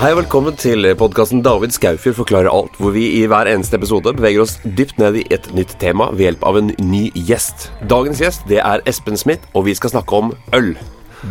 Hei og velkommen til podkasten David Skaufjord forklarer alt, hvor vi i hver eneste episode beveger oss dypt ned i et nytt tema ved hjelp av en ny gjest. Dagens gjest det er Espen Smith, og vi skal snakke om øl.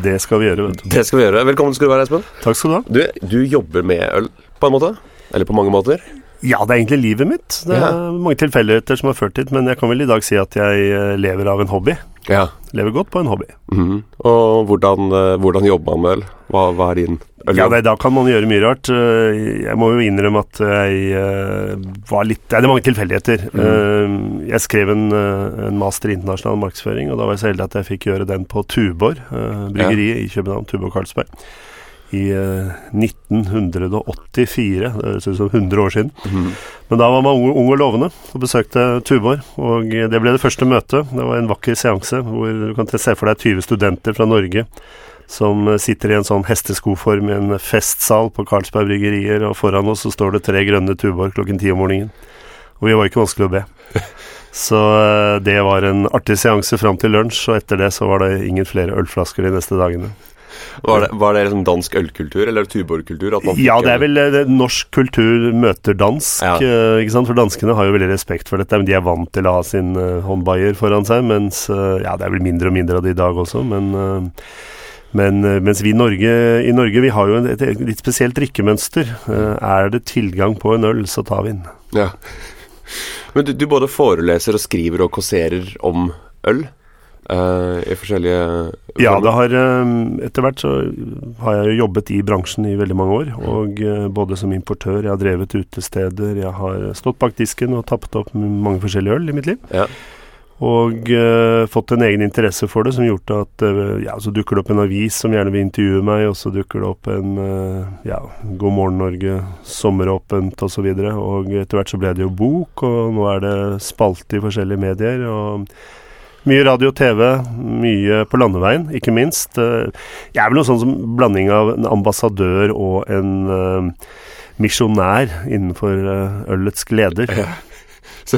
Det skal vi gjøre, vet du. Det skal vi gjøre. Velkommen skal du være, Espen. Takk skal du ha. Du, du jobber med øl på en måte? Eller på mange måter? Ja, det er egentlig livet mitt. Det er Ja. mange tilfeldigheter som har ført dit, men jeg kan vel i dag si at jeg eh, lever av en hobby. Ja. Lever godt på en hobby. Mhm. Og hvordan, eh, hvordan jobber man med øl? Hva, hva er din? Ja, nei, Da kan man gjøre mye rart. Eh, Jeg må jo innrømme at jeg eh, var litt Det er mange tilfeldigheter. Mm. Jeg skrev en, eh, en master i internasjonal markedsføring, og da var jeg så heldig at jeg fikk gjøre den på Tuborg, eh, bryggeriet i København, Tuborg Karlsberg. i eh, 1984. Det høres ut som 100 år siden. Mm. Men da var man ung, ung og lovende og besøkte Tuborg, og det ble det første møtet. Det var en vakker seanse hvor du kan se for deg 20 studenter fra Norge som sitter i en sånn hesteskoform i en festsal på Carlsberg bryggerier, og foran oss så står det tre grønne Tuborg klokken ti om morgenen. Og vi var ikke vanskelig å be. Så eh, det var en artig seanse fram til lunsj, og etter det så var det ingen flere ølflasker de neste dagene. Var det, var det liksom dansk ølkultur, eller Tuborg-kultur? Ja, det er vel eh, det, norsk kultur møter dansk, Ja. eh, ikke sant? For danskene har jo veldig respekt for dette, men de er vant til å ha sin uh, håndbayer foran seg, mens uh, Ja, det er vel mindre og mindre av det i dag også, men eh, men eh, mens vi i Norge, i Norge vi har jo et, et litt spesielt drikkemønster. Eh, er det tilgang på en øl, så tar vi den. Ja. Men du, du både foreleser og skriver og kåserer om øl uh, i forskjellige Ja, det har etter hvert så har jeg jo jobbet i bransjen i veldig mange år. Og både som importør, jeg har drevet utesteder, jeg har stått bak disken og tappet opp mange forskjellige øl i mitt liv. Ja. Og uh, fått en egen interesse for det, som gjorde at uh, ja, så dukker det opp en avis som gjerne vil intervjue meg, og så dukker det opp en uh, ja, God morgen Norge, Sommeråpent osv. Og, så og etter hvert så ble det jo bok, og nå er det spalte i forskjellige medier. og mye radio og TV, mye på landeveien, ikke minst. Jeg er vel noe sånn som blanding av en ambassadør og en misjonær innenfor ølets gleder. Ja.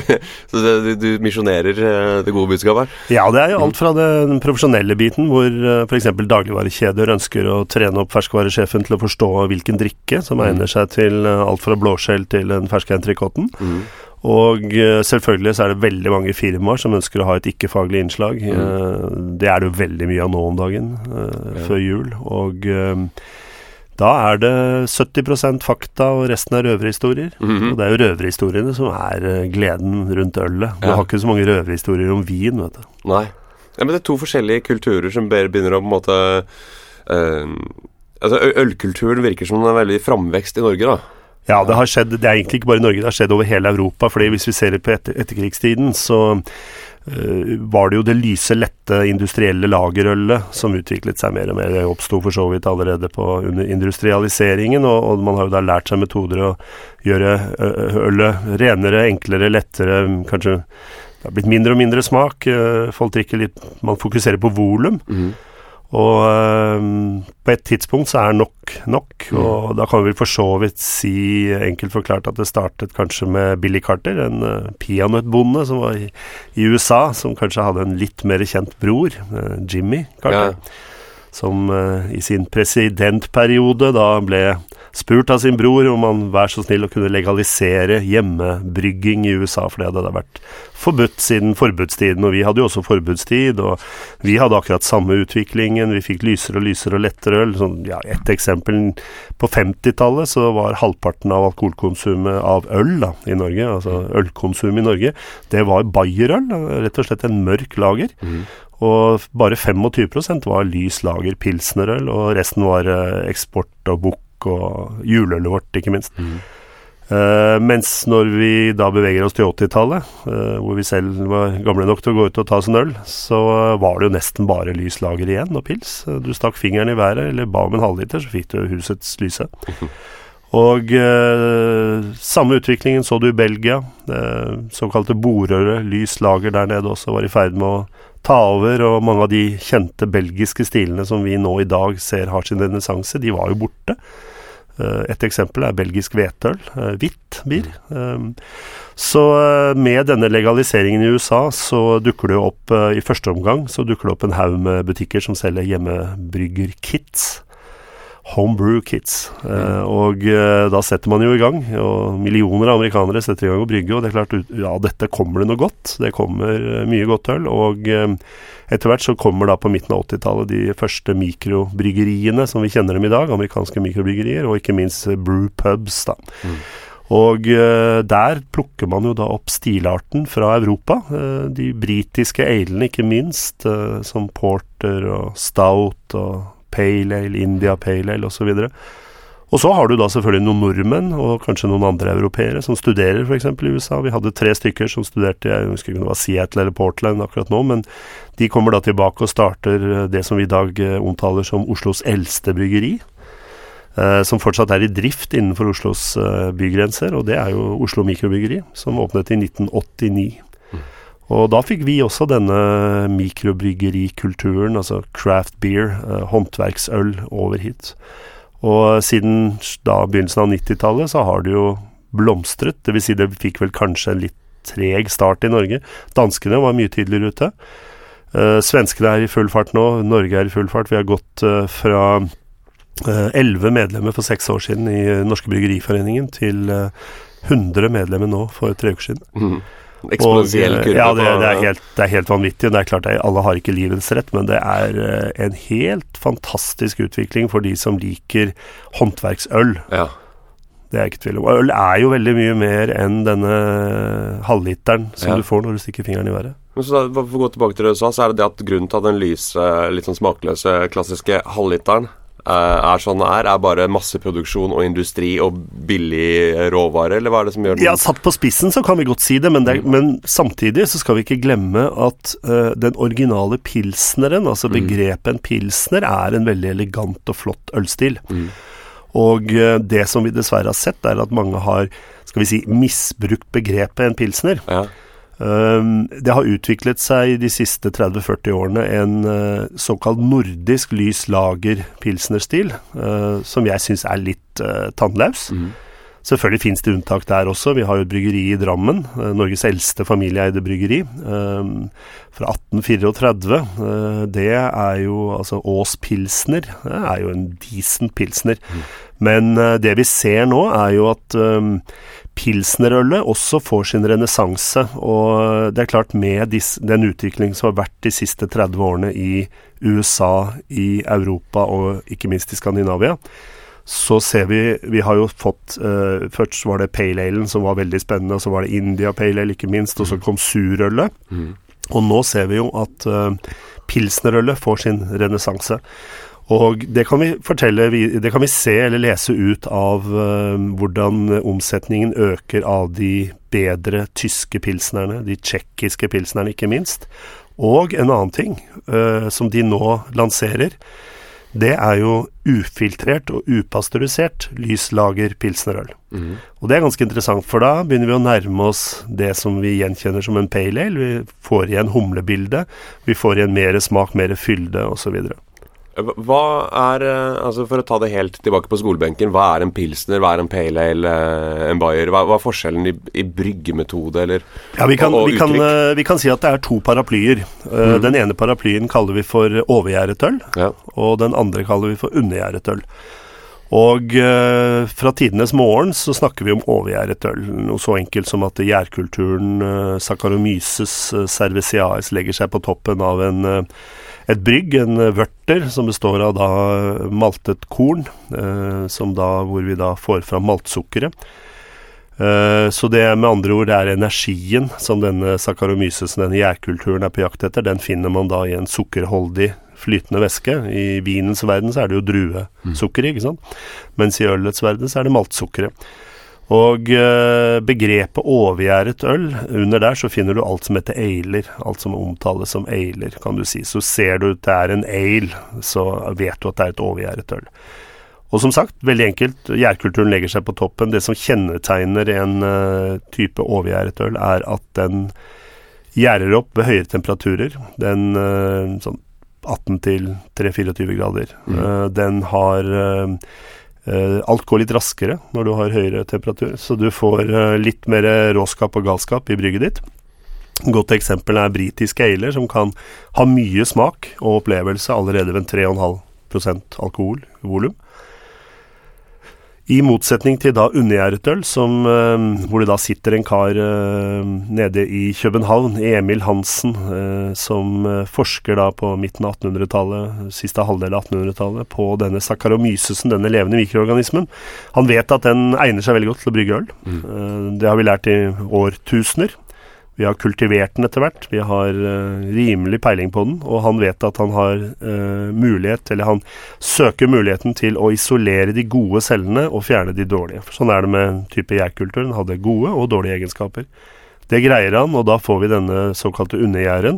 Så, så du, du misjonerer eh, det gode budskapet? Ja, det er jo alt fra den profesjonelle biten, hvor uh, f.eks. dagligvarekjeder ønsker å trene opp ferskvaresjefen til å forstå hvilken drikke som egner seg til eh, alt fra blåskjell til en ferskeintrikotten. Mm. Og eh, selvfølgelig så er det veldig mange firmaer som ønsker å ha et ikke-faglig innslag. Mm. det er det jo veldig mye av nå om dagen, eh, før jul. Og eh, da er det 70% fakta, og resten er røverhistorier. Mhm. Og det er jo røverhistoriene som er eh, gleden rundt ølet. Du Ja. har ikke så mange røverhistorier om vin, vet du. Nei. Ja, men det er to forskjellige kulturer som be- begynner å på en måte eh, Altså, ølkulturen virker som den er veldig framvekst i Norge, da. Ja, det har skjedd, det er egentlig ikke bare i Norge, det har skjedd over hele Europa. fordi hvis vi ser på etter, etterkrigstiden, så øh, var det jo det lyse, lette industrielle lagerølet som utviklet seg mer og mer. Det oppsto for så vidt allerede på industrialiseringen, og, og man har jo da lært seg metoder å gjøre ø- ølet renere, enklere, lettere, kanskje det har blitt mindre og mindre smak. øh, Folk drikker litt Man fokuserer på volum. Mhm. Og um, på et tidspunkt så er nok nok, og da kan vi for så vidt si enkelt forklart at det startet kanskje med Billy Carter, en uh, peanøttbonde som var i, i USA, som kanskje hadde en litt mer kjent bror, uh, Jimmy Carter, som uh, i sin presidentperiode da ble spurt av sin bror om han vær så snill å kunne legalisere hjemmebrygging i USA, for det hadde vært forbudt siden forbudstiden, og vi hadde jo også forbudstid, og vi hadde akkurat samme utviklingen, vi fikk lysere og lysere og lettere øl. Sånn, ja, et eksempel, på 50-tallet så var halvparten av alkoholkonsumet av øl da, i Norge, altså ølkonsum i Norge, det var bayerøl, rett og slett en mørk lager. Mm. Og bare 25% var lys lager pilsnerøl, og resten var eh, eksport og bukk og juleølet vårt, ikke minst. Eh, mens når vi da beveger oss til 80-tallet, uh, hvor vi selv var gamle nok til å gå ut og ta oss en øl, så var det jo nesten bare lys lager igjen og pils. Eh, Du stakk fingeren i været eller ba om en halvliter, så fikk du husets lyse. Og eh, samme utviklingen så du i Belgia. Eh, såkalte borøre, lys lager der nede også, var i ferd med å ta over, og mange av de kjente belgiske stilene som vi nå i dag ser har sin renessanse, de var jo borte. Eh, Et eksempel er belgisk hvetøl, eh, hvitt bier. Eh, Så med denne legaliseringen i USA, så dukker det opp i første omgang så dukker det opp en haug med butikker som selger hjemmebryggerkits. Homebrew Kits. Eh, og eh, da setter man jo i gang, og millioner av amerikanere setter i gang å brygge, og det er klart, ja, dette kommer det noe godt. Det kommer eh, mye godt øl, og eh, etter hvert så kommer da på midten av 80-tallet de første mikrobryggeriene som vi kjenner dem i dag, amerikanske mikrobryggerier, og ikke minst eh, brew pubs, da. Og eh, der plukker man jo da opp stilarten fra Europa. de britiske alene, ikke minst, som porter og stout og pale ale, India pale ale osv. Og så har du da selvfølgelig noen nordmenn og kanskje noen andre europeere som studerer f.eks. i USA. Vi hadde tre stykker som studerte jeg husker ikke om det var Seattle eller Portland akkurat nå, men de kommer da tilbake og starter eh, det som vi i dag eh, omtaler som Oslos eldste bryggeri. eh, Som fortsatt er i drift innenfor Oslos eh, bygrenser, og det er jo Oslo Mikrobryggeri, som åpnet i 1989. Og da fikk vi også denne mikrobryggerikulturen, altså craft beer, eh, håndverksøl, over hit. Og siden da begynnelsen av 90-tallet så har det jo blomstret. Det vil si det fikk vel kanskje en litt treg start i Norge. Danskene var mye tidligere ute. Eh, svenskene er i full fart nå. Norge er i full fart. Vi har gått eh, fra elleve medlemmer for seks år siden i Norske Bryggeriforeningen til eh, 100 medlemmer nå for tre uker siden. Mhm. Eksponentiell eh, kurve. Ja, det, det, er helt, det er helt vanvittig. Det er klart Alle har ikke livets rett, men det er eh, en helt fantastisk utvikling for de som liker håndverksøl. ja. Det er ikke tvil om. Øl er jo veldig mye mer enn denne halvliteren som Ja. du får når du stikker fingeren i været. Men så da, For å gå tilbake til det du sa, så er det det at grunnen til at den lyse, litt sånn smakløse, klassiske halvliteren er sånn det er, er bare masseproduksjon og industri og billig råvare, eller hva er det som gjør den Ja, satt på spissen så kan vi godt si det, men, det, er- men samtidig så skal vi ikke glemme at uh, den originale pilsneren, altså begrepet en pilsner, er en veldig elegant og flott ølstil. Og uh, det som vi dessverre har sett, er at mange har skal vi si, misbrukt begrepet en pilsner. Ja. Um, det har utviklet seg de siste 30-40 årene en eh, såkalt nordisk lys lager pilsnerstil, eh, som jeg syns er litt tannlaus. Mm. Selvfølgelig finnes det unntak der også. Vi har jo et bryggeri i Drammen, eh, Norges eldste familieeide bryggeri, eh, fra 1834. Eh, det er jo altså Aas Pilsner. Det er jo en decent pilsner. Men eh, det vi ser nå, er jo at eh, pilsnerølet også får sin renessanse. Og det er klart, med den utviklingen som har vært de siste 30 årene i USA, i Europa og ikke minst i Skandinavia, så ser vi Vi har jo fått uh, Først var det pale alen som var veldig spennende, og så var det India pale ale, ikke minst, og så kom surølet. Og nå ser vi jo at uh, pilsnerølet får sin renessanse. Og det kan vi fortelle, det kan vi se eller lese ut av eh, hvordan omsetningen øker av de bedre tyske pilsnerne, de tsjekkiske pilsnerne ikke minst. Og en annen ting eh, som de nå lanserer, det er jo ufiltrert og upasteurisert lyslager pilsnerøl. Og det er ganske interessant, for da begynner vi å nærme oss det som vi gjenkjenner som en pale ale. Vi får igjen humlebildet, vi får igjen mer smak, mer fylde osv. Hva er eh, Altså For å ta det helt tilbake på skolebenken, hva er en pilsner, hva er en pale ale, eh, en bayer? Hva, hva er forskjellen i, i bryggemetode, eller Ja, vi kan, og, og vi, kan, eh, vi kan si at det er to paraplyer. Mm. Den ene paraplyen kaller vi for overgjæret øl, Ja. og den andre kaller vi for undergjæret øl. Og eh, fra tidenes morgen så snakker vi om overgjæret øl. Noe så enkelt som at gjærkulturen eh, Saccharomyces eh, cerevisiae legger seg på toppen av en, eh, et brygg, en eh, vørter, som består av da eh, maltet korn, eh, da, hvor vi da får fram maltsukkeret. Så det med andre ord det er energien som denne saccharomysesen, denne gjærkulturen, er på jakt etter. Den finner man da i en sukkerholdig flytende væske. I vinens verden så er det jo druesukkeret, ikke sant. Mens i ølets verden så er det maltsukkeret. Og eh, begrepet overgjæret øl, under der så finner du alt som heter ailer. Alt som omtales som ailer, kan du si. Så ser du at det er en ale, så vet du at det er et overgjæret øl. Og som sagt, veldig enkelt, gjærkulturen legger seg på toppen. Det som kjennetegner en eh, type overgjæret øl, er at den gjærer opp ved høyere temperaturer. Den eh, sånn 18 til 3-24 grader. Mm. den har Alt går litt raskere når du har høyere temperatur, så du får eh, litt mer råskap og galskap i brygget ditt. Godt eksempel er britiske ailer, som kan ha mye smak og opplevelse allerede ved en 3,5% alkoholvolum. I motsetning til da undergjæretøl, som, eh, hvor det da sitter en kar eh, nede i København, Emil Hansen, eh, som forsker da på midten av 1800-tallet, siste halvdel av 1800-tallet, på denne saccharomysesen, denne levende mikroorganismen. Han vet at den egner seg veldig godt til å brygge øl. Eh, det har vi lært i årtusener. Vi har kultivert den etter hvert. Vi har uh, rimelig peiling på den. Og han vet at han har uh, mulighet, eller han søker muligheten til å isolere de gode cellene og fjerne de dårlige. Sånn er det med type gjærkultur. Den hadde gode og dårlige egenskaper. Det greier han, og da får vi denne såkalte undergjæren,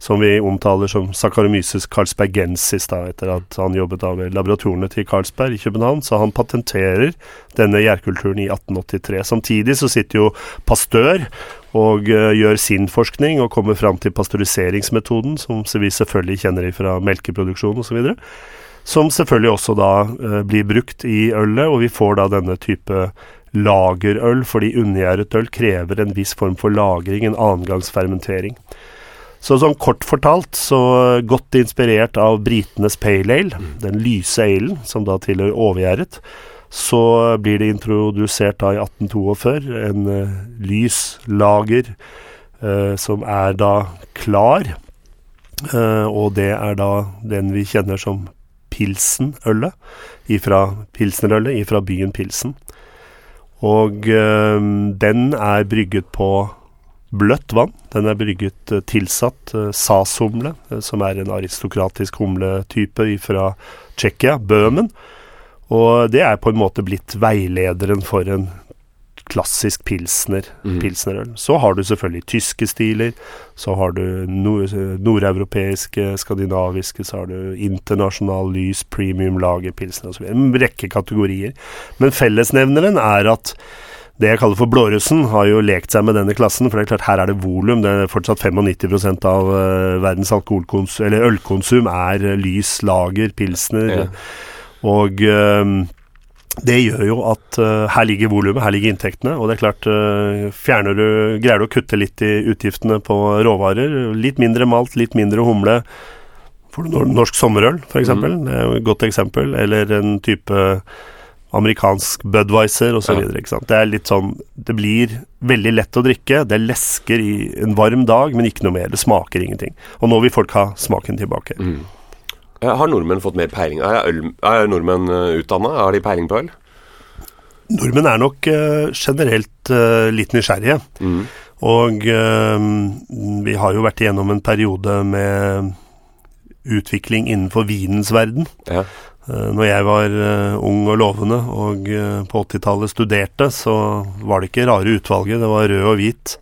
som vi omtaler som Saccharomyces carlsbergensis, da, etter at han jobbet da ved laboratoriene til Carlsberg i København. Så han patenterer denne gjærkulturen i 1883. Samtidig så sitter jo Pasteur og uh, gjør sin forskning og kommer fram til pasteuriseringsmetoden, som vi selvfølgelig kjenner fra melkeproduksjon osv. Som selvfølgelig også da uh, blir brukt i ølet, og vi får da denne type lagerøl, fordi undergjæret øl krever en viss form for lagring, en annengangsfermentering. Så sånn kort fortalt, så godt inspirert av britenes pale ale, den lyse alen, som da tilhører overgjæret, så blir det introdusert da i 1842 en uh, lys lager uh, som er da klar, uh, og det er da den vi kjenner som pilsenølet, ifra pilsnerølet ifra byen Pilsen. Og den er brygget på bløtt vann. Den er brygget uh, tilsatt uh, sashumle, uh, som er en aristokratisk humletype fra Tsjekkia, Bøhmen. Og det er på en måte blitt veilederen for en klassisk pilsner, mm. pilsnerøl. Så har du selvfølgelig tyske stiler, så har du nord nordeuropeiske, skandinaviske, så har du internasjonal lys, premium lager, pilsner osv. En rekke kategorier. Men fellesnevneren er at det jeg kaller for blårussen, har jo lekt seg med denne klassen. For det er klart, her er det volum. Det er fortsatt 95 av uh, verdens eller ølkonsum er uh, lys, lager, pilsner. Ja. Og uh, det gjør jo at her ligger volumet, her ligger inntektene. Og det er klart, fjerner du Greier du å kutte litt i utgiftene på råvarer, litt mindre malt, litt mindre humle Får du norsk sommerøl, f.eks., mm. det er jo et godt eksempel. Eller en type amerikansk Budwiser osv. Ja. Det er litt sånn Det blir veldig lett å drikke. Det lesker i en varm dag, men ikke noe mer. Det smaker ingenting. Og nå vil folk ha smaken tilbake. Mm. Har nordmenn fått mer peiling? Er, øl, er nordmenn uh, eh, utdanna? Har de peiling på øl? Nordmenn er nok uh, generelt uh, litt nysgjerrige. Mm. Og vi har jo vært igjennom en periode med utvikling innenfor vinens verden. Ja. Eh, når jeg var uh, ung og lovende og uh, på 80-tallet studerte, så var det ikke rare utvalget. Det var rød og hvit.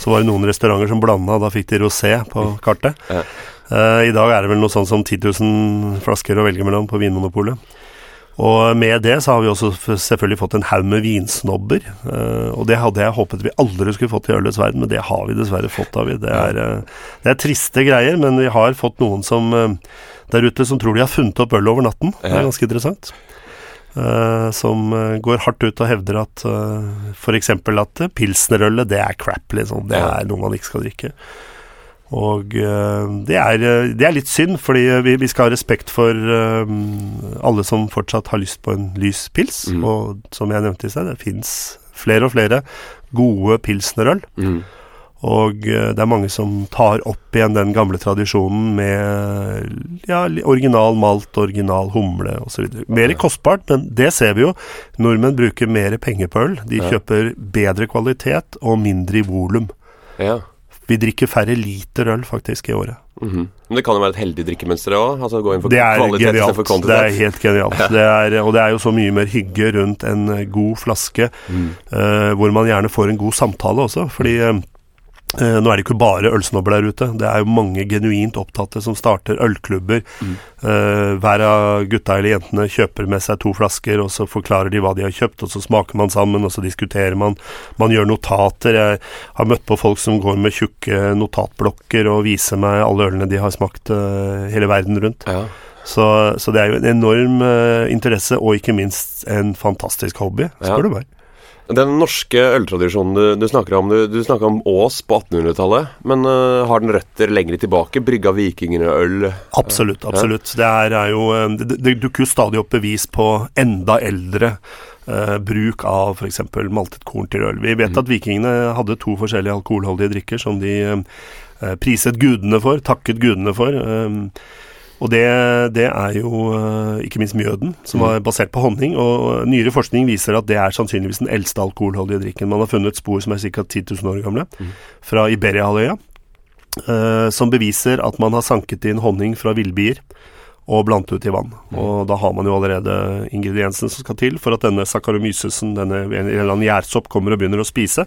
Så var det noen restauranter som blanda, da fikk de rosé på kartet. Ja. Uh, I dag er det vel noe sånn som 10 000 flasker å velge mellom på Vinmonopolet. Og med det så har vi også selvfølgelig fått en haug med vinsnobber. og det hadde jeg håpet vi aldri skulle fått i ølets verden, men det har vi dessverre fått av. Det er, det er triste greier, men vi har fått noen som der ute som tror de har funnet opp øl over natten. Det er ganske interessant. Uh, som går hardt ut og hevder at uh, eh, f.eks. at pilsnerølet, det er crap, liksom. Det er noe man ikke skal drikke. Og det er, det, er, litt synd, fordi vi, vi skal ha respekt for alle som fortsatt har lyst på en lys pils. Mm. Og som jeg nevnte i sted, det fins flere og flere gode pilsnerøl. Mm. Og eh, det er mange som tar opp igjen den gamle tradisjonen med ja, original malt, original humle osv. Mer kostbart, men det ser vi jo. Nordmenn bruker mer penger på øl. De kjøper bedre kvalitet og mindre i volum. Ja. Vi drikker færre liter øl faktisk i året. Mm -hmm. Men det kan jo være et heldig drikkemønster òg? Altså gå inn for det er kvalitet genialt. for kvantitet? Det er helt genialt. Ja. Det er, og det er jo så mye mer hygge rundt en god flaske, mm. uh, hvor man gjerne får en god samtale også. Fordi Eh, nå er det ikke bare ølsnobber der ute. Det er jo mange genuint opptatte som starter ølklubber. Mm. Eh, hver av gutta eller jentene kjøper med seg to flasker, og så forklarer de hva de har kjøpt, og så smaker man sammen, og så diskuterer man. Man gjør notater. Jeg har møtt på folk som går med tjukke notatblokker og viser meg alle ølene de har smakt uh, hele verden rundt. Ja. Så, så, det er jo en enorm interesse, og ikke minst en fantastisk hobby, spør ja. du meg. Den norske øltradisjonen du, du snakker om, du, du snakker om Ås på 1800-tallet. Men uh, har den røtter lenger tilbake? Brygga vikingene øl? Absolutt. absolutt. Ja. Det er, jo, det, det dukker jo stadig opp bevis på enda eldre uh, bruk av f.eks. maltet korn til øl. Vi vet mm. at vikingene hadde to forskjellige alkoholholdige drikker som de uh, priset gudene for, takket gudene for. eh, og det, det er jo eh, ikke minst mjøden, som var basert på honning. Og nyere forskning viser at det er sannsynligvis den eldste alkoholholdige drikken. Man har funnet spor som er ca. 10 000 år gamle, fra Iberiahalvøya, eh, som beviser at man har sanket inn honning fra villbier og blandet ut i vann. Og da har man jo allerede ingrediensene som skal til for at denne saccharomycesen, denne en eller annen gjærsopp, kommer og begynner å spise.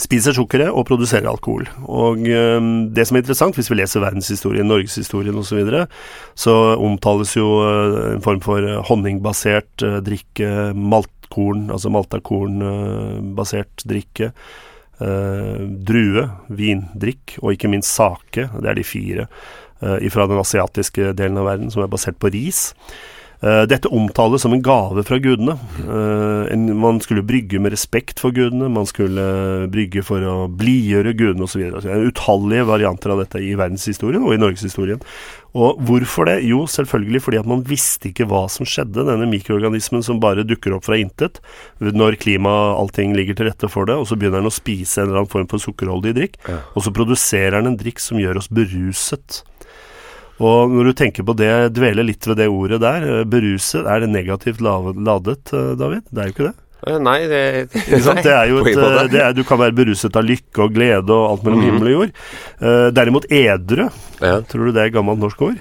Spiser sukkeret og produserer alkohol. Og eh, det som er interessant, hvis vi leser verdenshistorien, norgeshistorien osv., så, videre, så omtales jo eh, en form for honningbasert eh, drikke, maltkorn, altså maltakornbasert drikke, eh, drue, vindrikk og ikke minst sake. Det er de fire fra den asiatiske delen av verden som er basert på ris. Eh, Dette omtales som en gave fra gudene. Eh, en, man skulle brygge med respekt for gudene, man skulle brygge for å blidgjøre gudene osv. Utallige varianter av dette i verdenshistorien og i norgeshistorien. Og hvorfor det? Jo, selvfølgelig fordi at man visste ikke hva som skjedde. Denne mikroorganismen som bare dukker opp fra intet når klima allting ligger til rette for det, og så begynner den å spise en eller annen form for sukkerholdig drikk, og så produserer den en drikk som gjør oss beruset. Og når du tenker på det, dveler litt ved det ordet der, eh, beruset, er det negativt ladet, eh, David? Det er jo ikke det. Eh, Nei, det det, nei, Det er jo et, det er, Du kan være beruset av lykke og glede og alt mellom Mhm. himmel og jord. Derimot edru, Ja. tror du det er gammelt norsk ord?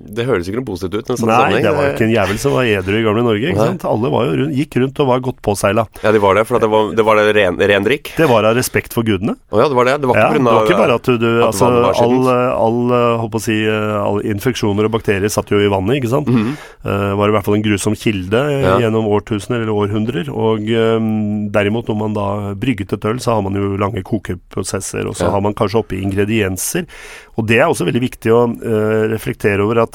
Det høres ikke noe positivt ut. Nei, sammenheng. det var jo ikke en jævel som var edru i gamle Norge. ikke Nei. sant? Alle var jo rundt, gikk rundt og var godt påseila. Ja, de var det, for at det var det, var det ren, ren drikk? Det var av respekt for gudene. Å ja, det var det? Det var Ja, ikke det var ikke bare at du, at altså, all, all, eh, å si, eh, all infeksjoner og bakterier satt jo i vannet, ikke sant. Mm -hmm. uh, var i hvert fall en grusom kilde Ja. gjennom årtusener eller århundrer. Og um, derimot, når man da brygget et øl, så har man jo lange kokeprosesser, og så Ja. har man kanskje oppi ingredienser. Og det er også veldig viktig å uh, reflektere over at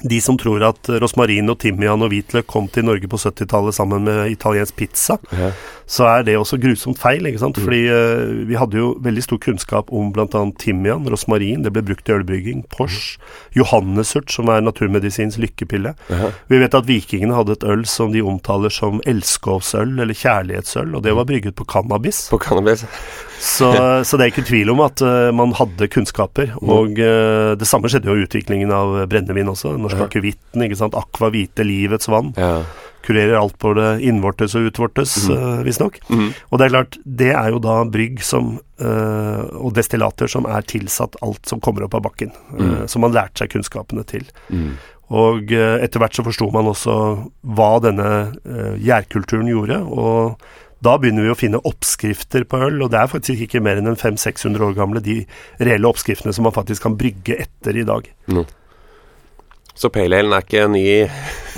de som tror at rosmarin og timian og hvitløk kom til Norge på 70-tallet sammen med italiensk pizza, Ja. så er det også grusomt feil. ikke sant? Fordi uh, vi hadde jo veldig stor kunnskap om bl.a. timian, rosmarin, det ble brukt i ølbrygging, Porsch, johannesurt, som er naturmedisins lykkepille. Ja. Vi vet at vikingene hadde et øl som de omtaler som elskovsøl, eller kjærlighetsøl, og det var brygget på cannabis. På cannabis. Så, så det er ikke tvil om at uh, man hadde kunnskaper. Og uh, det samme skjedde jo i utviklingen av brennevin også. Norske akevitten. Aqua hvite, livets vann. Ja. Kurerer alt på det innvortes og utvortes, mm. visstnok. Mm. Og det er klart, det er jo da brygg som eh, og destillater som er tilsatt alt som kommer opp av bakken. eh, som man lærte seg kunnskapene til. Mm. Og etter hvert så forsto man også hva denne uh, gjærkulturen gjorde. Og da begynner vi å finne oppskrifter på øl, og det er faktisk ikke mer enn 500-600 år gamle, de reelle oppskriftene som man faktisk kan brygge etter i dag. Så pale ale er ikke ny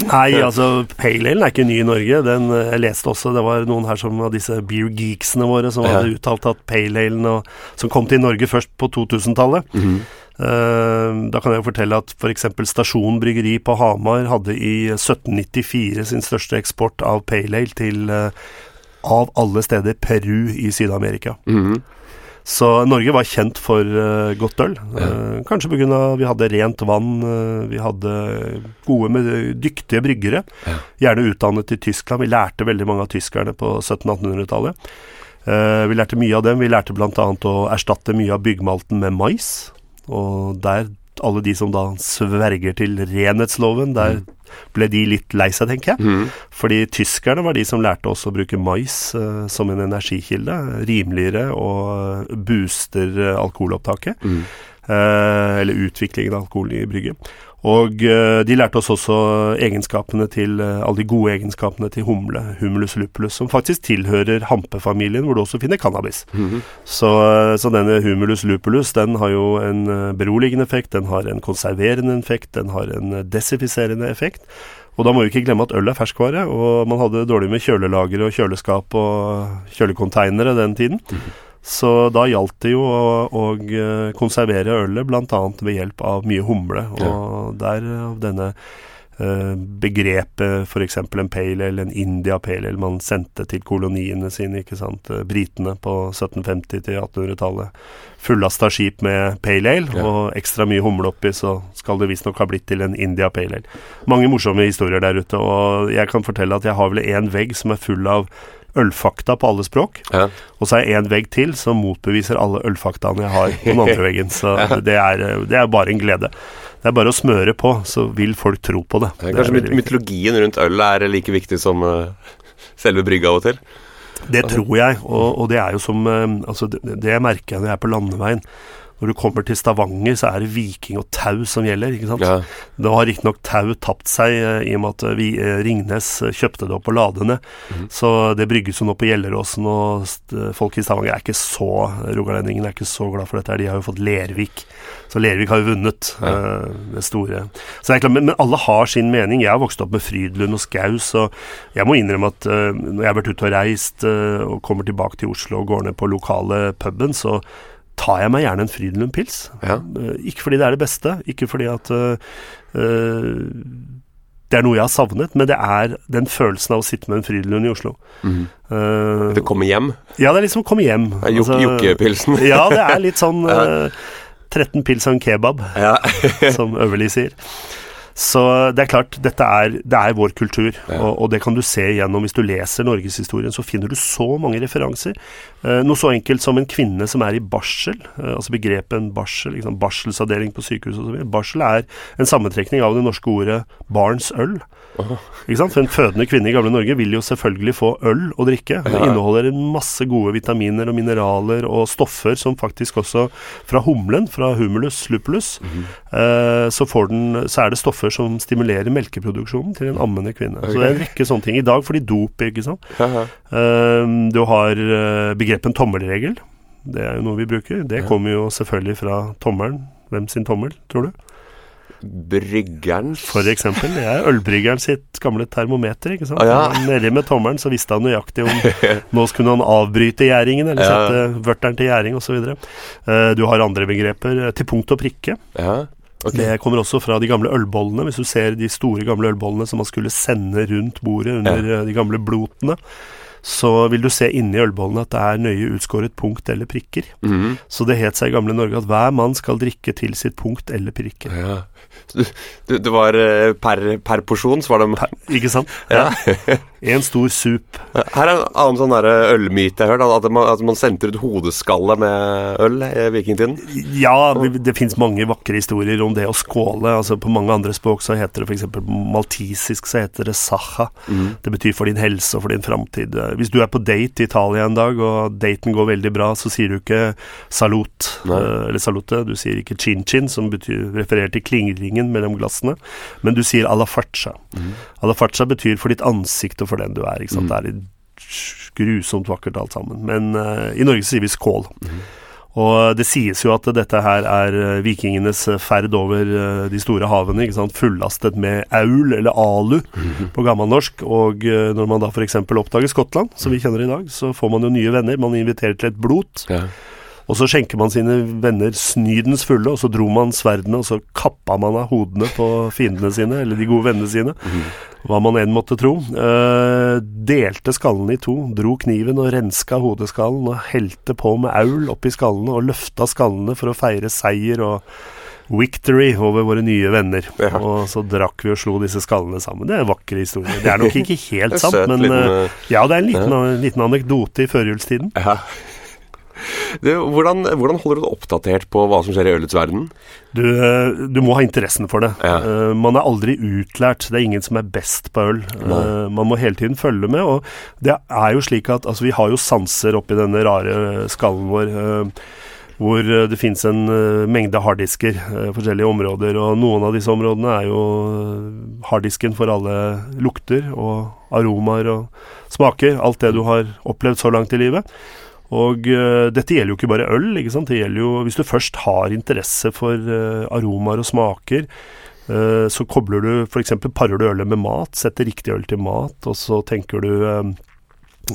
Nei, altså Pale Ale er ikke ny i Norge. Den, eh, jeg leste også, det var noen her som av disse beer geeksene våre som Ja. hadde uttalt at Pale Ale som kom til Norge først på 2000-tallet. Eh, da kan jeg jo fortelle at f.eks. Stasjon bryggeri på Hamar hadde i 1794 sin største eksport av Pale Ale til uh, av alle steder Peru i Syd-Amerika. Mhm. Så Norge var kjent for uh, godt øl. Uh, kanskje pga. vi hadde rent vann, uh, vi hadde gode, med, dyktige bryggere. Ja. Gjerne utdannet i Tyskland. Vi lærte veldig mange av tyskerne på 1700-1800-tallet. Uh, vi lærte mye av dem. Vi lærte bl.a. å erstatte mye av byggmalten med mais. Og der, alle de som da sverger til renhetsloven, der ble de litt lei seg, tenker jeg. Mm. Fordi tyskerne var de som lærte oss å bruke mais uh, som en energikilde. Rimeligere og booster alkoholopptaket. Mhm. Eh, eller utviklingen av alkohol i brygget. Og eh, de lærte oss også egenskapene til eh, alle de gode egenskapene til humle, humulus lupulus, som faktisk tilhører hampefamilien, hvor du også finner cannabis. Mhm. Så, eh, så denne humulus lupulus den har jo en beroligende effekt, den har en konserverende effekt, den har en desifiserende effekt. Og da må vi ikke glemme at øl er ferskvare, og man hadde dårlig med kjølelagre og kjøleskap og kjølekonteinere den tiden. Så da gjaldt det jo å, å eh, konservere ølet bl.a. ved hjelp av mye humle. Og derav denne eh, begrepet f.eks. en pale ale, en India pale ale, man sendte til koloniene sine, ikke sant, eh, britene på 1750- til 1800-tallet. Fullasta skip med pale ale, Ja. og ekstra mye humle oppi, så skal det visstnok ha blitt til en India pale ale. Mange morsomme historier der ute, og jeg kan fortelle at jeg har vel en vegg som er full av ølfakta på alle språk. Ja. Og så er jeg en vegg til som motbeviser alle ølfaktaene jeg har på den andre veggen. Så det er, det er bare en glede. Det er bare å smøre på, så vil folk tro på det. Ja, Kanskje det mytologien rundt øl er like viktig som uh, selve brygga av og til? Det tror jeg, og, og det er jo som uh, Altså, det, det merker jeg når jeg er på landeveien. Når du kommer til Stavanger, så er det Viking og tau som gjelder, ikke sant. Ja. Nå har riktignok tau tapt seg eh, i og med at eh, vi, eh, Ringnes kjøpte det opp og la det ned. Mhm. Så det brygges jo nå på Gjelleråsen, og folk i Stavanger er ikke så Rogalendingene er ikke så glad for dette. her. De har jo fått Lervik. Så Lervik har jo vunnet Ja. det store. Så det er klart, men, men alle har sin mening. Jeg har vokst opp med Frydlund og Skaus, og jeg må innrømme at når jeg har vært ute og reist og kommer tilbake til Oslo og går ned på lokale puben, så tar jeg meg gjerne en Frydenlund-pils. Ja. Eh, Ikke fordi det er det beste, ikke fordi at eh, det er noe jeg har savnet, men det er den følelsen av å sitte med en Frydenlund i Oslo. Mm. Uh, Det kommer hjem. ja, det er liksom å komme hjem. Altså, Jokkepilsen. ja, det er litt sånn eh, 13 pils og en kebab, Ja. som Øverli sier. Så det er klart, dette er, det er vår kultur, Ja. og, og det kan du se gjennom Hvis du leser norgeshistorien, så finner du så mange referanser. Eh, noe så enkelt som en kvinne som er i barsel, eh, altså begrepet en barsel, liksom, barselsavdeling på sykehus osv. Barsel er en sammentrekning av det norske ordet barns øl. Ikke sant? For En fødende kvinne i gamle Norge vil jo selvfølgelig få øl å drikke. Det inneholder en masse gode vitaminer og mineraler og stoffer som faktisk også fra humlen, fra humulus lupulus, eh, så, får den, så er det stoffer som stimulerer melkeproduksjonen til en ammende kvinne. Så det er en rekke sånne ting. I dag får de dop, ikke sant. Uh -huh. Eh, du har eh, begrepet tommelregel. Det er jo noe vi bruker. Det kommer jo selvfølgelig fra tommelen. Hvem sin tommel, tror du? Bryggerens For eksempel. Det er ølbryggeren sitt gamle termometer. ikke sant? Ah, ja. Nedi med tommelen så visste han nøyaktig om nå skulle han avbryte gjæringen, eller Ja. sette vørteren til gjæring osv. Uh, du har andre begreper. eh, Til punkt og prikke. Ja. Ok. Det kommer også fra de gamle ølbollene. Hvis du ser de store gamle ølbollene som man skulle sende rundt bordet under ja. de gamle blotene, så vil du se inni ølbollene at det er nøye utskåret punkt eller prikker. Mhm. Så det het seg i gamle Norge at hver mann skal drikke til sitt punkt eller prikke. ja. Det var eh, per, per porsjon, så var det Ikke sant? Ja. En stor sup. Her er en annen sånn der ølmyte jeg har hørt, at man, at man sendte ut hodeskalle med øl i vikingtiden. Ja, det, det fins mange vakre historier om det å skåle. Altså På mange andre språk så heter det f.eks. maltisisk så heter det sacha. Det betyr for din helse og for din framtid. Hvis du er på date i Italia en dag, og daten går veldig bra, så sier du ikke salut, Nei. eh, eller salute. Du sier ikke chin-chin, som betyr, refererer til klingringen mellom glassene, men du sier ala farcha. Mm. Ala farcha betyr for ditt ansikt og for den du er. Ikke sant? Det er grusomt vakkert alt sammen. Men uh, i Norge sier vi skål. Og det sies jo at dette her er eh, vikingenes ferd over uh, de store havene, ikke sant? fullastet med aul, eller alu, på gammelnorsk. Og uh, når man da f.eks. oppdager Skottland, som vi kjenner i dag, så får man jo nye venner. Man inviterer til et blot. Ja. Og så skjenker man sine venner snydens fulle, og så dro man sverdene, og så kappa man av hodene på fiendene sine, eller de gode vennene sine. Hva man enn måtte tro. Eh, delte skallene i to, dro kniven og renska hodeskallen, og helte på med aul oppi skallene, og løfta skallene for å feire seier og victory over våre nye venner. Ja. Og så drakk vi og slo disse skallene sammen. Det er en vakker historie. Det er nok ikke helt sant, men liten, eh, ja, det er en liten, liten anekdote i førjulstiden. Ja. Du, hvordan, hvordan holder du deg oppdatert på hva som skjer i ølets verden? Du, eh, du må ha interessen for det. Ja. Uh, man er aldri utlært. Det er ingen som er best på øl. Uh, man må hele tiden følge med. Og det er jo slik at altså, vi har jo sanser oppi denne rare skallen vår. Uh, hvor det finnes en mengde harddisker, forskjellige områder. Og noen av disse områdene er jo harddisken for alle lukter og aromaer og smaker. Alt det du har opplevd så langt i livet. Og uh, dette gjelder jo ikke bare øl. ikke sant? Det gjelder jo Hvis du først har interesse for uh, aromaer og smaker, uh, så kobler du f.eks. parer du ølet med mat, setter riktig øl til mat, og så tenker du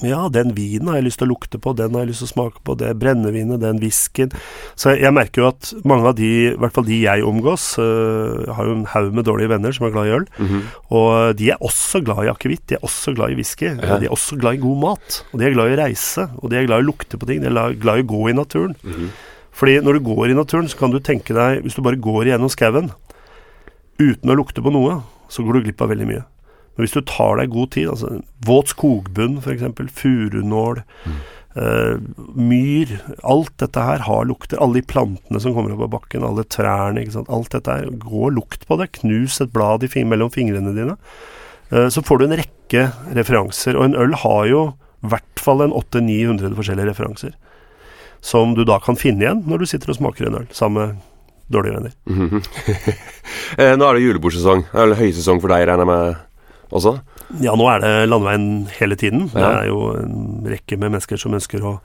Ja, den vinen har jeg lyst til å lukte på, den har jeg lyst til å smake på, det brennevinet, den whiskyen. Så jeg, jeg, merker jo at mange av de, i hvert fall de jeg omgås, øh, har jo en haug med dårlige venner som er glad i øl. Mm -hmm. Og de er også glad i akevitt, de er også glad i whisky. Ja. De er også glad i god mat. Og de er glad i å reise, og de er glad i å lukte på ting. De er glad i å gå i naturen. Mm -hmm. Fordi når du går i naturen, så kan du tenke deg Hvis du bare går gjennom skauen uten å lukte på noe, så går du glipp av veldig mye. Men hvis du tar deg god tid, altså våt skogbunn f.eks., furunål, mm. Uh, myr Alt dette her har lukter. Alle de plantene som kommer opp av bakken, alle trærne, alt dette her. Gå og lukt på det. Knus et blad i, mellom fingrene dine. Uh, så får du en rekke referanser. Og en øl har jo i hvert fall en 800-900 forskjellige referanser. Som du da kan finne igjen når du sitter og smaker en øl sammen med dårlige venner. Mm -hmm. Nå er det julebordsesong. Eller høysesong for deg, regner jeg med også? Ja, nå er det landeveien hele tiden. Ja. Det er jo en rekke med mennesker som ønsker å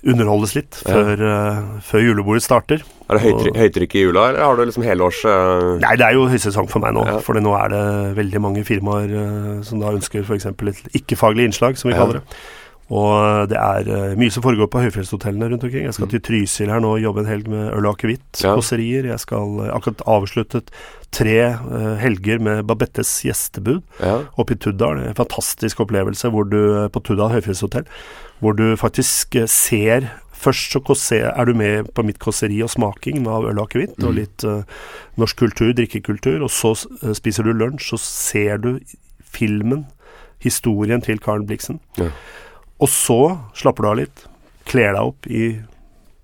underholdes litt ja. før, uh, før, julebordet starter. Er det høytrykk, høytrykk i jula, eller har du liksom helårs uh... Nei, det er jo høysesong for meg nå. Ja. For nå er det veldig mange firmaer uh, som da ønsker f.eks. et ikke-faglig innslag, som vi kaller det. Og det er uh, mye som foregår på høyfjellshotellene rundt omkring. Jeg skal mm. til Trysil her nå og jobbe en helg med øl og akevitt, ja. kåserier. Jeg skal uh, akkurat avsluttet tre uh, helger med Babettes gjestebud ja. oppe i Tuddal. En fantastisk opplevelse hvor du, på Tuddal høyfjellshotell, hvor du faktisk ser Først så er du med på mitt kåseri og smaking av øl og akevitt, mm. og litt norsk kultur, drikkekultur. Og så spiser du lunsj, så ser du filmen, historien til Karen Blixen. Ja. Og så slapper du av litt, kler deg opp i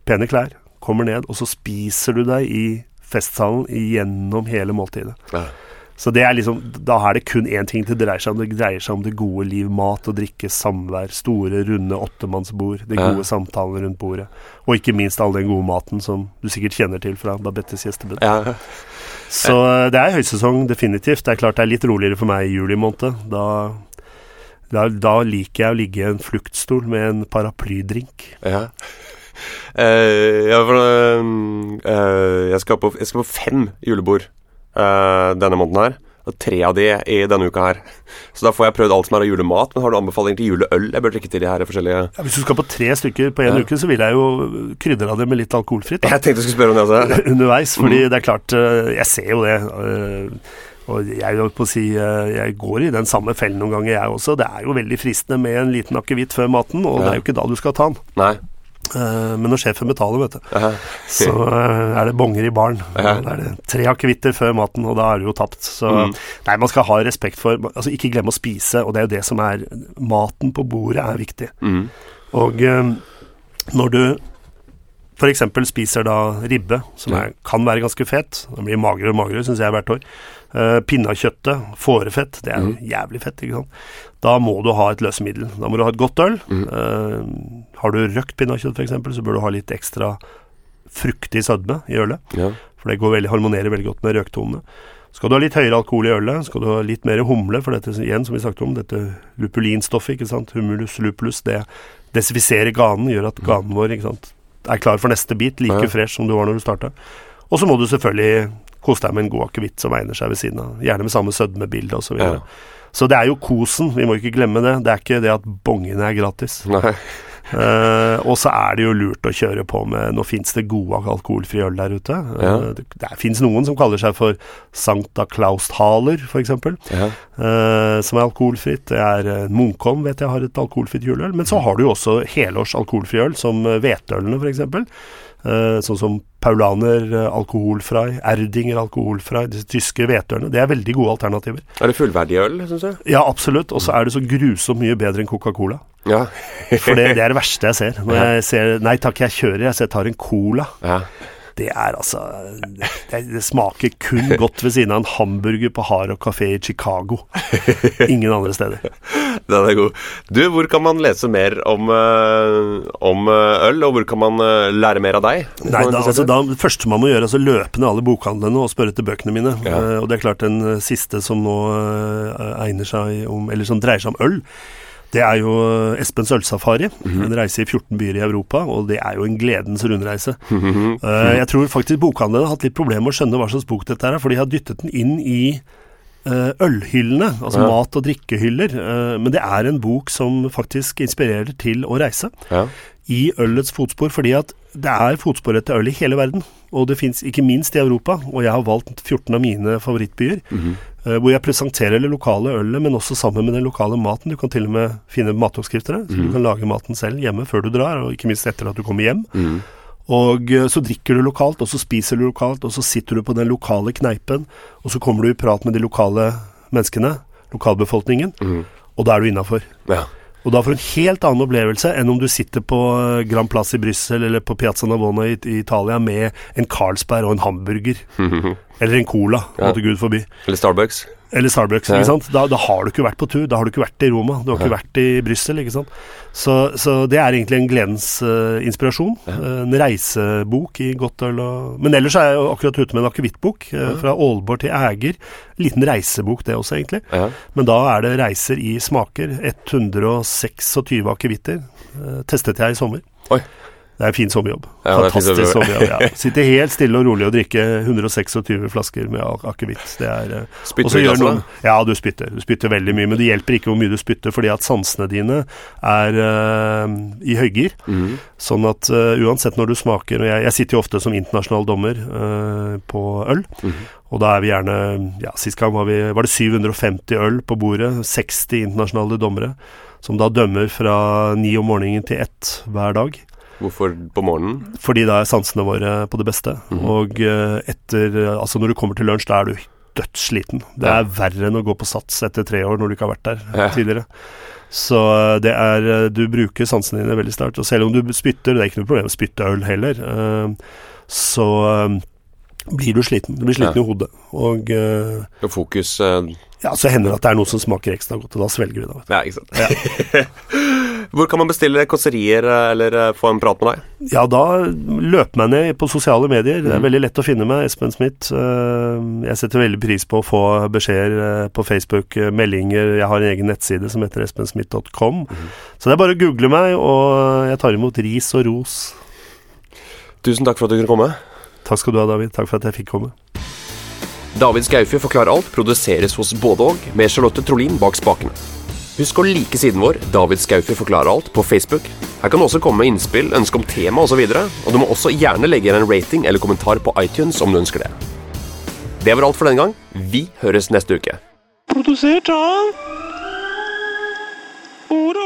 pene klær, kommer ned, og så spiser du deg i festsalen gjennom hele måltidet. Ja. Så det er liksom, da er det kun én ting det dreier seg om. Det dreier seg om det gode liv, mat og drikke, samvær, store, runde åttemannsbord, de gode ja. samtalene rundt bordet. Og ikke minst all den gode maten som du sikkert kjenner til fra Babettes gjestebud. Ja. Så eh, det er høysesong, definitivt. Det er klart det er litt roligere for meg i juli måned. Da da, da, liker jeg å ligge i en fluktstol med en paraplydrink. Ja. Uh, ja, for, uh, jeg, skal på, jeg, skal på, fem julebord uh, denne måneden her. Og tre av de i denne uka her. Så da får jeg prøvd alt som er av julemat. Men har du anbefaling til juleøl? Jeg bør drikke til de her forskjellige ja, Hvis du skal på tre stykker på én ja. uke, så vil jeg jo krydre av det med litt alkoholfritt. Da. Jeg tenkte du skulle spørre om det også. Underveis. Fordi mm. det er klart Jeg ser jo det. Og jeg, på å si, eh, jeg går i den samme fellen noen ganger, jeg også. Det er jo veldig fristende med en liten akevitt før maten, og ja. det er jo ikke da du skal ta den. Nei. Uh, men når sjefen betaler, vet du, uh så uh, er det bonger i baren. Da er det tre akevitter før maten, og da er du jo tapt. Så mm. nei, man skal ha respekt for Altså, ikke glemme å spise, og det er jo det som er Maten på bordet er viktig. Mm. Og når du f.eks. spiser da ribbe, som er, kan være ganske fet, den blir magrere og magrere, syns jeg, hvert år. Uh, pinnekjøttet, fårefett, det er mm. jævlig fett, ikke sant. Da må du ha et løsemiddel. Da må du ha et godt øl. Mm. Uh, har du røkt pinnekjøtt f.eks., så bør du ha litt ekstra fruktig sødme i ølet. Ja. For det veldig, harmonerer veldig godt med røktonene. Skal du ha litt høyere alkohol i ølet, skal du ha litt mer humle, for dette igjen, som vi snakket om, dette lupulinstoffet, ikke sant, humulus lupulus, det desifiserer ganen, gjør at ganen vår ikke sant, er klar for neste bit, like ja. fresh som du var når du starta. Og så må du selvfølgelig kose deg med en god akevitt som egner seg ved siden av. Gjerne med samme sødmebilde osv. Så, videre. ja. så det er jo kosen, vi må ikke glemme det. Det er ikke det at bongene er gratis. Nei. Uh, og så er det jo lurt å kjøre på med Nå fins det gode alkoholfri øl der ute. Ja. Uh, det det fins noen som kaller seg for Sankta Klausthaler, f.eks. Ja. Uh, som er alkoholfritt. Det er Munkholm vet jeg har et alkoholfritt juleøl. Men så har du jo også helårs alkoholfri øl, som hvetølene f.eks. Uh, sånn som Paulaner alkoholfrei, Erdinger alkoholfrei, disse tyske hvetølene. Det er veldig gode alternativer. Er det fullverdig øl, syns du? Ja, absolutt. Og så er det så grusomt mye bedre enn Coca-Cola. Ja. For det, det, er det verste jeg ser. Når jeg ser Nei takk, jeg kjører, jeg, så jeg tar en cola. Ja det er altså det, det, smaker kun godt ved siden av en hamburger på Haro kafé i Chicago. Ingen andre steder. Den er god. Du, hvor kan man lese mer om, uh, om eh, øl, og hvor kan man uh, lære mer av deg? Nei, da, altså, da, Det første man må gjøre, er altså løpe ned alle bokhandlene og spørre etter bøkene mine. Ja. Og det er klart den siste som nå egner seg om, eller som dreier seg om øl det er jo Espens ølsafari. Mm -hmm. En reise i 14 byer i Europa, og det er jo en gledens rundreise. Mm -hmm. uh, jeg tror faktisk bokhandlerne har hatt litt problemer med å skjønne hva slags bok dette er, for de har dyttet den inn i uh, ølhyllene, altså Ja. mat- og drikkehyller. Uh, men det er en bok som faktisk inspirerer til å reise Ja. i ølets fotspor, fordi at det er fotspor etter øl i hele verden. Og det fins ikke minst i Europa, og jeg har valgt 14 av mine favorittbyer. eh, hvor jeg presenterer det lokale ølet, men også sammen med den lokale maten. Du kan til og med finne matoppskrifter, så du kan lage maten selv hjemme før du drar, og ikke minst etter at du kommer hjem. Mm. Og eh, så drikker du lokalt, og så spiser du lokalt, og så sitter du på den lokale kneipen, og så kommer du i prat med de lokale menneskene, lokalbefolkningen, og da er du innafor. ja. Og da får du en helt annen opplevelse enn om du sitter på eh, Grand Place i Brussel eller på Piazza Navona i, i Italia med en Carlsberg og en hamburger. Eller en cola, Ja. måtte Gud forby. Eller Starbucks. Eller Starbucks. Ja. ikke sant? Da, da har du ikke vært på tur. Da har du ikke vært i Roma. Du har ikke vært i Brussel. ikke sant? Så, så det er egentlig en gledens uh, inspirasjon. Eh, en reisebok i godt øl og Men ellers er jeg jo akkurat ute med en akevittbok. eh, fra Aalborg til Æger. Liten reisebok, det også, egentlig. Ja. Men da er det reiser i smaker. 126 akevitter. Testet jeg i sommer. Oi. Det er en fin sommerjobb. Ja, er fin Fantastisk sommerjobb. Ja. Sitte helt stille og rolig og drikke 126 flasker med ak- akevitt. Det er eh, Spytter du noen- Ja, du spytter. Du spytter veldig mye, men det hjelper ikke hvor mye du spytter, fordi at sansene dine er uh, i høygir. Mm. Sånn at uh, uansett når du smaker og jeg, jeg sitter jo ofte som internasjonal dommer uh, på øl. Mm. Og da er vi gjerne Ja, sist gang var, vi, var det 750 øl på bordet. 60 internasjonale dommere. Som da dømmer fra ni om morgenen til ett hver dag. Hvorfor på morgenen? Fordi da er sansene våre på det beste. Mhm. Og eh, etter Altså når du kommer til lunsj, da er du dødssliten. Det Ja. er verre enn å gå på sats etter tre år når du ikke har vært der Ja. tidligere. Så eh, det er eh, Du bruker sansene dine veldig sterkt. Og selv om du spytter, det er ikke noe problem å spytte øl heller, så blir du sliten. Du blir sliten Ja. i hodet. Og Og fokus ja, så hender det at det er noe som smaker ekstra godt, og da svelger vi det. Ja, ikke sant. Hvor kan man bestille kåserier eh, eller eh, få en prat med deg? Ja, da løp meg ned på sosiale medier. Det er Mhm. veldig lett å finne meg, Espen Smith. Eh, Jeg setter veldig pris på å få beskjeder på Facebook, meldinger. Jeg har en egen nettside som heter espensmith.com. Mm. Så det er bare å google meg, og jeg tar imot ris og ros. Tusen takk for at du kunne komme. Takk skal du ha, David. Takk for at jeg fikk komme. David Skaufjord forklarer alt produseres hos både og, med Charlotte Trolin bak spakene. Husk å like siden vår, David Skaufjord forklarer alt, på Facebook. Her kan du også komme med innspill, ønske om tema osv., og, så videre, og du må også gjerne legge igjen en rating eller kommentar på iTunes om du ønsker det. Det var alt for denne gang. Vi høres neste uke. Produsert av Ordet